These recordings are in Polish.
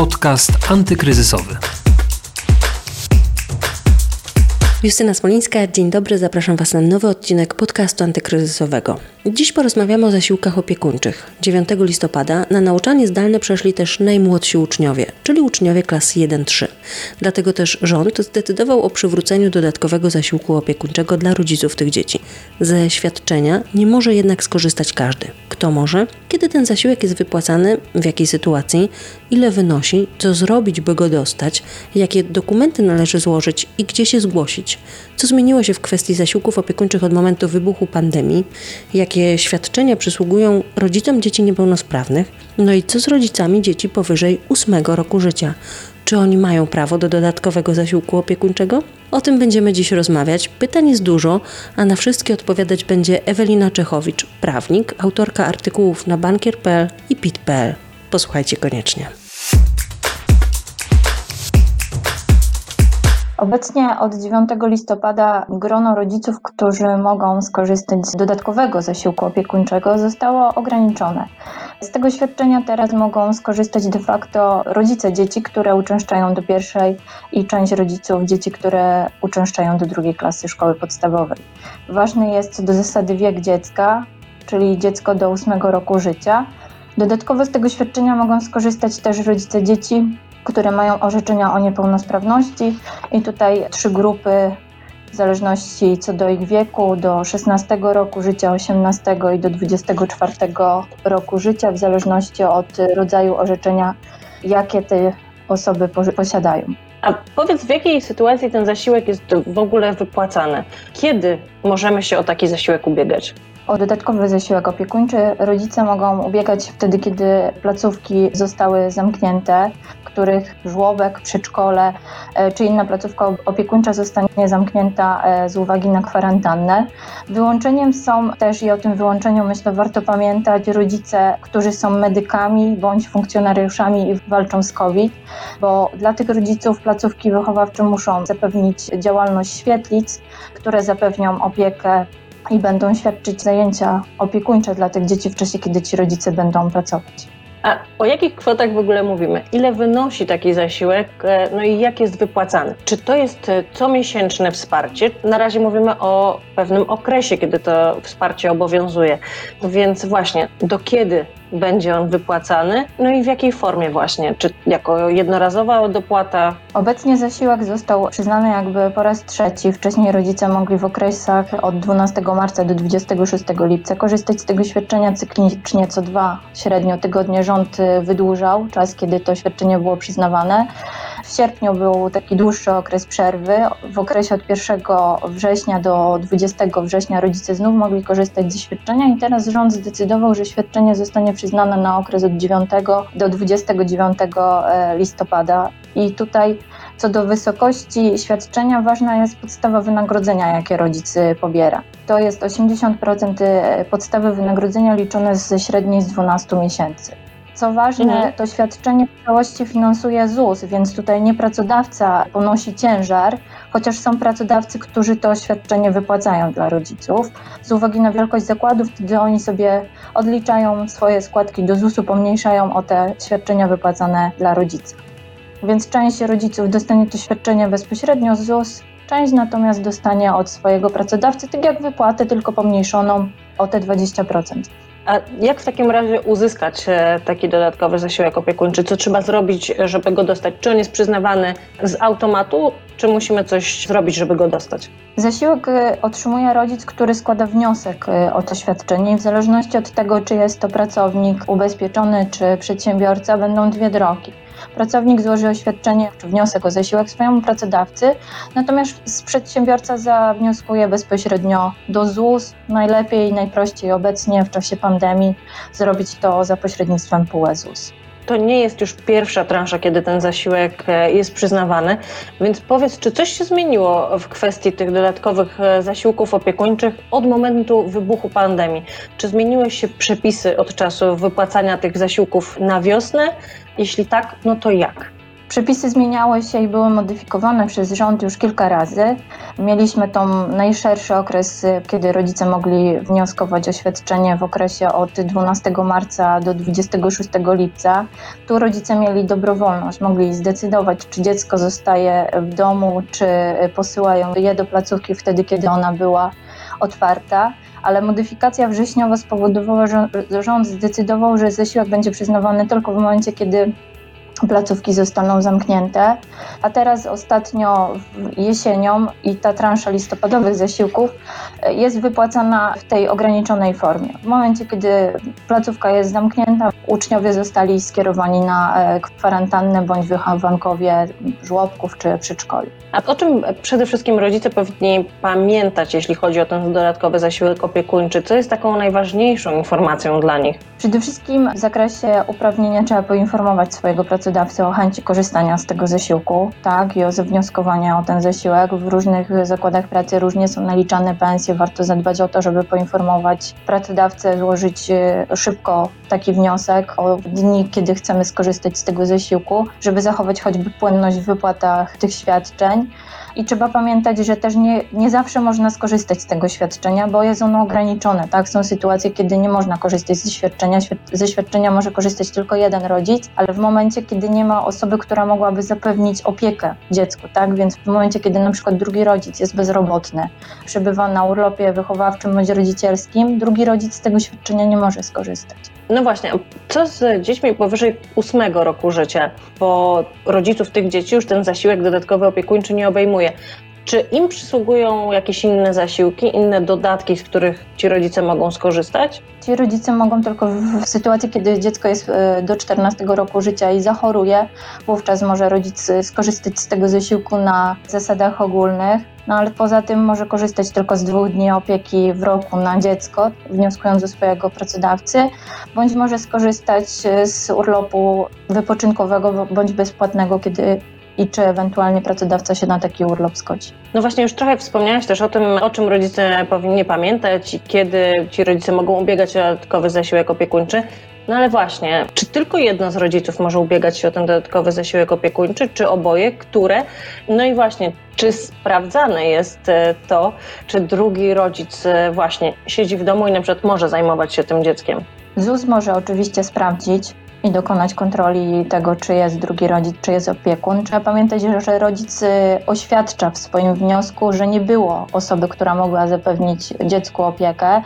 Podcast antykryzysowy. Justyna Smolińska, dzień dobry, zapraszam Was na nowy odcinek podcastu antykryzysowego. Dziś porozmawiamy o zasiłkach opiekuńczych. 9 listopada na nauczanie zdalne przeszli też najmłodsi uczniowie, czyli uczniowie klas 1-3. Dlatego też rząd zdecydował o przywróceniu dodatkowego zasiłku opiekuńczego dla rodziców tych dzieci. Ze świadczenia nie może jednak skorzystać każdy. Kto może? Kiedy ten zasiłek jest wypłacany, w jakiej sytuacji, ile wynosi, co zrobić, by go dostać, jakie dokumenty należy złożyć i gdzie się zgłosić. Co zmieniło się w kwestii zasiłków opiekuńczych od momentu wybuchu pandemii, jakie świadczenia przysługują rodzicom dzieci niepełnosprawnych, no i co z rodzicami dzieci powyżej 8 roku życia. Czy oni mają prawo do dodatkowego zasiłku opiekuńczego? O tym będziemy dziś rozmawiać. Pytań jest dużo, a na wszystkie odpowiadać będzie Ewelina Czechowicz, prawnik, autorka artykułów na bankier.pl i pit.pl. Posłuchajcie koniecznie. Obecnie od 9 listopada grono rodziców, którzy mogą skorzystać z dodatkowego zasiłku opiekuńczego, zostało ograniczone. Z tego świadczenia teraz mogą skorzystać de facto rodzice dzieci, które uczęszczają do pierwszej i część rodziców dzieci, które uczęszczają do drugiej klasy szkoły podstawowej. Ważny jest co do zasady wiek dziecka, czyli dziecko do 8 roku życia. Dodatkowo z tego świadczenia mogą skorzystać też rodzice dzieci, które mają orzeczenia o niepełnosprawności i tutaj trzy grupy w zależności co do ich wieku, do 16 roku życia, 18 i do 24 roku życia, w zależności od rodzaju orzeczenia, jakie te osoby posiadają. A powiedz, w jakiej sytuacji ten zasiłek jest w ogóle wypłacany? Kiedy możemy się o taki zasiłek ubiegać? O dodatkowy zasiłek opiekuńczy rodzice mogą ubiegać wtedy, kiedy placówki zostały zamknięte, których żłobek, przedszkole e, czy inna placówka opiekuńcza zostanie zamknięta e, z uwagi na kwarantannę. Wyłączeniem są też, i o tym wyłączeniu myślę warto pamiętać, rodzice, którzy są medykami bądź funkcjonariuszami i walczą z COVID, bo dla tych rodziców placówki wychowawcze muszą zapewnić działalność świetlic, które zapewnią opiekę i będą świadczyć zajęcia opiekuńcze dla tych dzieci w czasie, kiedy ci rodzice będą pracować. A o jakich kwotach w ogóle mówimy? Ile wynosi taki zasiłek? E, no i jak jest wypłacany? Czy to jest e, comiesięczne wsparcie? Na razie mówimy o pewnym okresie, kiedy to wsparcie obowiązuje. Więc właśnie, do kiedy będzie on wypłacany, no i w jakiej formie właśnie, czy jako jednorazowa dopłata? Obecnie zasiłek został przyznany jakby po raz trzeci. Wcześniej rodzice mogli w okresach od 12 marca do 26 lipca korzystać z tego świadczenia cyklicznie co dwa średnio tygodnie rząd y, wydłużał czas, kiedy to świadczenie było przyznawane. W sierpniu był taki dłuższy okres przerwy. W okresie od 1 września do 20 września rodzice znów mogli korzystać ze świadczenia i teraz rząd zdecydował, że świadczenie zostanie przyznane na okres od 9 do 29 e, listopada. I tutaj co do wysokości świadczenia ważna jest podstawa wynagrodzenia, jakie rodzic pobiera. To jest 80% e, podstawy wynagrodzenia liczone ze średniej z 12 miesięcy. Co ważne, mhm. to świadczenie w całości finansuje ZUS, więc tutaj nie pracodawca ponosi ciężar, chociaż są pracodawcy, którzy to świadczenie wypłacają dla rodziców. Z uwagi na wielkość zakładów, wtedy oni sobie odliczają swoje składki do ZUS-u, pomniejszają o te świadczenia wypłacane dla rodzica. Więc część rodziców dostanie to świadczenie bezpośrednio z ZUS, część natomiast dostanie od swojego pracodawcy, tak jak wypłatę, tylko pomniejszoną o te 20%. A jak w takim razie uzyskać e, taki dodatkowy zasiłek opiekuńczy? Co trzeba zrobić, żeby go dostać? Czy on jest przyznawany z automatu, czy musimy coś zrobić, żeby go dostać? Zasiłek e, otrzymuje rodzic, który składa wniosek e, o to świadczenie w zależności od tego, czy jest to pracownik ubezpieczony, czy przedsiębiorca, będą dwie drogi. Pracownik złoży oświadczenie czy wniosek o zasiłek swojemu pracodawcy, natomiast przedsiębiorca zawnioskuje bezpośrednio do ZUS. Najlepiej i najprościej obecnie w czasie pandemii zrobić to za pośrednictwem PUE ZUS to nie jest już pierwsza transza, kiedy ten zasiłek e, jest przyznawany. Więc powiedz, czy coś się zmieniło w kwestii tych dodatkowych e, zasiłków opiekuńczych od momentu wybuchu pandemii? Czy zmieniły się przepisy od czasu wypłacania tych zasiłków na wiosnę? Jeśli tak, no to jak? Przepisy zmieniały się i były modyfikowane przez rząd już kilka razy. Mieliśmy tą najszerszy okres, kiedy rodzice mogli wnioskować o świadczenie w okresie od 12 marca do 26 lipca. Tu rodzice mieli dobrowolność, mogli zdecydować, czy dziecko zostaje w domu, czy posyłają je do placówki wtedy, kiedy ona była otwarta ale modyfikacja wrześniowa spowodowała, że rząd zdecydował, że zasiłek będzie przyznawany tylko w momencie, kiedy placówki zostaną zamknięte, a teraz ostatnio jesienią i ta transza listopadowych zasiłków e, jest wypłacana w tej ograniczonej formie. W momencie, kiedy placówka jest zamknięta, uczniowie zostali skierowani na e, kwarantannę bądź wychowankowie żłobków czy przedszkoli. A o czym przede wszystkim rodzice powinni pamiętać, jeśli chodzi o ten dodatkowy zasiłek opiekuńczy? Co jest taką najważniejszą informacją dla nich? Przede wszystkim w zakresie uprawnienia trzeba poinformować swojego pracodawcę o chęci korzystania z tego zasiłku, tak, i o zawnioskowania o ten zasiłek. W różnych zakładach pracy różnie są naliczane pensje. Warto zadbać o to, żeby poinformować pracodawcę, złożyć e, szybko taki wniosek o dni, kiedy chcemy skorzystać z tego zasiłku, żeby zachować choćby płynność w wypłatach tych świadczeń. I trzeba pamiętać, że też nie, nie zawsze można skorzystać z tego świadczenia, bo jest ono ograniczone. Tak? Są sytuacje, kiedy nie można korzystać ze świadczenia. Ze świadczenia może korzystać tylko jeden rodzic, ale w momencie, kiedy nie ma osoby, która mogłaby zapewnić opiekę dziecku, tak? Więc w momencie, kiedy na przykład drugi rodzic jest bezrobotny, przebywa na urlopie wychowawczym bądź rodzicielskim, drugi rodzic z tego świadczenia nie może skorzystać. No właśnie, co z dziećmi powyżej ósmego roku życia? Bo rodziców tych dzieci już ten zasiłek dodatkowy opiekuńczy nie obejmuje. Czy im przysługują jakieś inne zasiłki, inne dodatki, z których ci rodzice mogą skorzystać? Ci rodzice mogą tylko w, sytuacji, kiedy dziecko jest e, do 14 roku życia i zachoruje, wówczas może rodzic skorzystać z tego zasiłku na zasadach ogólnych. No ale poza tym może korzystać tylko z dwóch dni opieki w roku na dziecko, wnioskując do swojego pracodawcy, bądź może skorzystać z urlopu wypoczynkowego bądź bezpłatnego, kiedy i czy ewentualnie pracodawca się na taki urlop zgodzi. No właśnie, już trochę wspomniałaś też o tym, o czym rodzice powinni pamiętać i kiedy ci rodzice mogą ubiegać o dodatkowy zasiłek opiekuńczy. No ale właśnie, czy tylko jedno z rodziców może ubiegać się o ten dodatkowy zasiłek opiekuńczy, czy oboje, które? No i właśnie, czy sprawdzane jest e, to, czy drugi rodzic e, właśnie siedzi w domu i na przykład może zajmować się tym dzieckiem? ZUS może oczywiście sprawdzić, i dokonać kontroli tego, czy jest drugi rodzic, czy jest opiekun. Trzeba pamiętać, że rodzic y, oświadcza w swoim wniosku, że nie było osoby, która mogła zapewnić dziecku opiekę.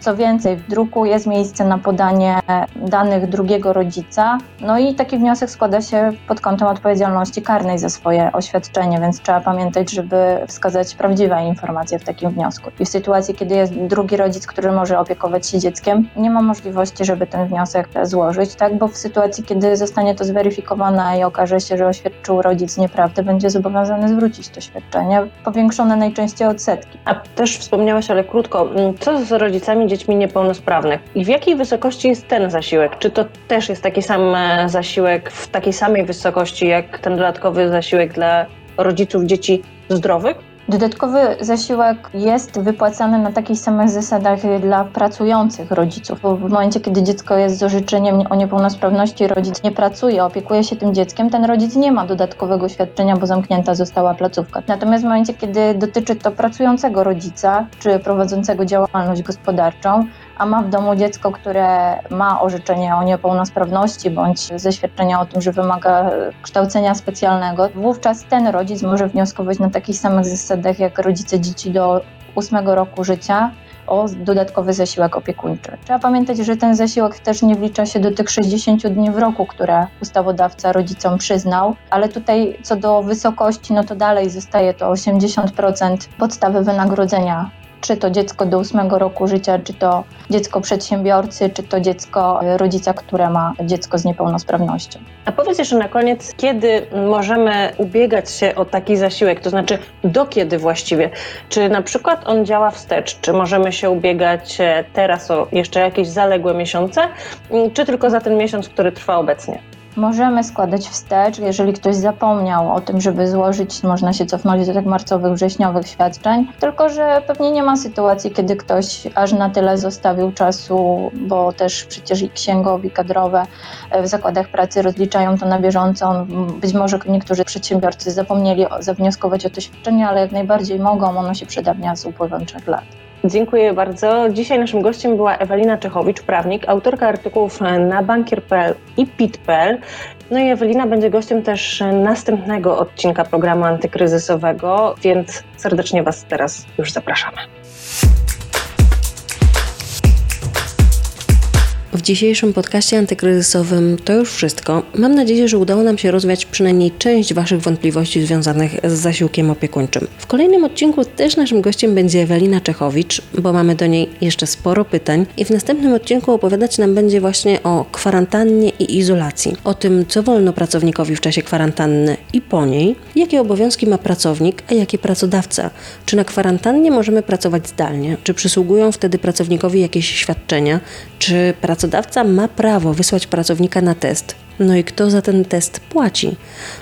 Co więcej, w druku jest miejsce na podanie danych drugiego rodzica, no i taki wniosek składa się pod kątem odpowiedzialności karnej za swoje oświadczenie, więc trzeba pamiętać, żeby wskazać prawdziwe informacje w takim wniosku. I w sytuacji, kiedy jest drugi rodzic, który może opiekować się dzieckiem, nie ma możliwości, żeby ten wniosek złożyć, tak, bo w sytuacji, kiedy zostanie to zweryfikowane i okaże się, że oświadczył rodzic nieprawdę, będzie zobowiązany zwrócić to świadczenie, powiększone najczęściej odsetki. A też wspomniałaś, ale krótko, mm, co z rodzicami dziećmi niepełnosprawnych i w jakiej wysokości jest ten zasiłek? Czy to też jest taki sam e, zasiłek w takiej samej wysokości jak ten dodatkowy zasiłek dla rodziców dzieci zdrowych? Dodatkowy zasiłek jest wypłacany na takich samych zasadach dla pracujących rodziców, bo w momencie, kiedy dziecko jest z orzeczeniem o niepełnosprawności, rodzic nie pracuje, opiekuje się tym dzieckiem, ten rodzic nie ma dodatkowego świadczenia, bo zamknięta została placówka. Natomiast w momencie, kiedy dotyczy to pracującego rodzica czy prowadzącego działalność gospodarczą, a ma w domu dziecko, które ma orzeczenie o niepełnosprawności bądź zaświadczenia o tym, że wymaga kształcenia specjalnego, wówczas ten rodzic może wnioskować na takich samych zasadach jak rodzice dzieci do ósmego roku życia o dodatkowy zasiłek opiekuńczy. Trzeba pamiętać, że ten zasiłek też nie wlicza się do tych 60 dni w roku, które ustawodawca rodzicom przyznał, ale tutaj co do wysokości, no to dalej zostaje to 80% podstawy wynagrodzenia czy to dziecko do ósmego roku życia, czy to dziecko przedsiębiorcy, czy to dziecko rodzica, które ma dziecko z niepełnosprawnością. A powiedz jeszcze na koniec, kiedy możemy ubiegać się o taki zasiłek, to znaczy do kiedy właściwie? Czy na przykład on działa wstecz? Czy możemy się ubiegać teraz o jeszcze jakieś zaległe miesiące, czy tylko za ten miesiąc, który trwa obecnie? Możemy składać wstecz, jeżeli ktoś zapomniał o tym, żeby złożyć, można się cofnąć do tych marcowych, wrześniowych świadczeń, tylko że pewnie nie ma sytuacji, kiedy ktoś aż na tyle zostawił czasu, bo też przecież i księgowi kadrowe w zakładach pracy rozliczają to na bieżąco. Być może niektórzy przedsiębiorcy zapomnieli zawnioskować o to świadczenie, ale jak najbardziej mogą, ono się przedawnia z upływem trzech lat. Dziękuję bardzo. Dzisiaj naszym gościem była Ewelina Czechowicz, prawnik, autorka artykułów na bankier.pl i pit.pl. No i Ewelina będzie gościem też następnego odcinka programu antykryzysowego, więc serdecznie Was teraz już zapraszamy. W dzisiejszym podcaście antykryzysowym to już wszystko. Mam nadzieję, że udało nam się rozwiać przynajmniej część Waszych wątpliwości związanych z zasiłkiem opiekuńczym. W kolejnym odcinku też naszym gościem będzie Ewelina Czechowicz, bo mamy do niej jeszcze sporo pytań i w następnym odcinku opowiadać nam będzie właśnie o kwarantannie i izolacji, o tym, co wolno pracownikowi w czasie kwarantanny i po niej, jakie obowiązki ma pracownik, a jakie pracodawca, czy na kwarantannie możemy pracować zdalnie, czy przysługują wtedy pracownikowi jakieś świadczenia, czy pracownik pracodawca ma prawo wysłać pracownika na test. No i kto za ten test płaci?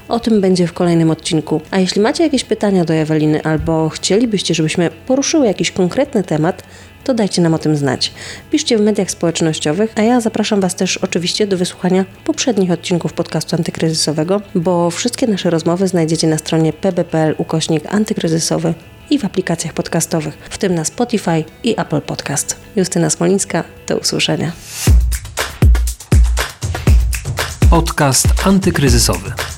O tym będzie w kolejnym odcinku. A jeśli macie jakieś pytania do Eweliny albo chcielibyście, żebyśmy poruszyły jakiś konkretny temat, to dajcie nam o tym znać. Piszcie w mediach społecznościowych, a ja zapraszam Was też oczywiście do wysłuchania poprzednich odcinków podcastu antykryzysowego, bo wszystkie nasze rozmowy znajdziecie na stronie pb.pl ukośnik antykryzysowy i w aplikacjach podcastowych, w tym na Spotify i Apple Podcast. Justyna Smolińska, do usłyszenia. Podcast antykryzysowy.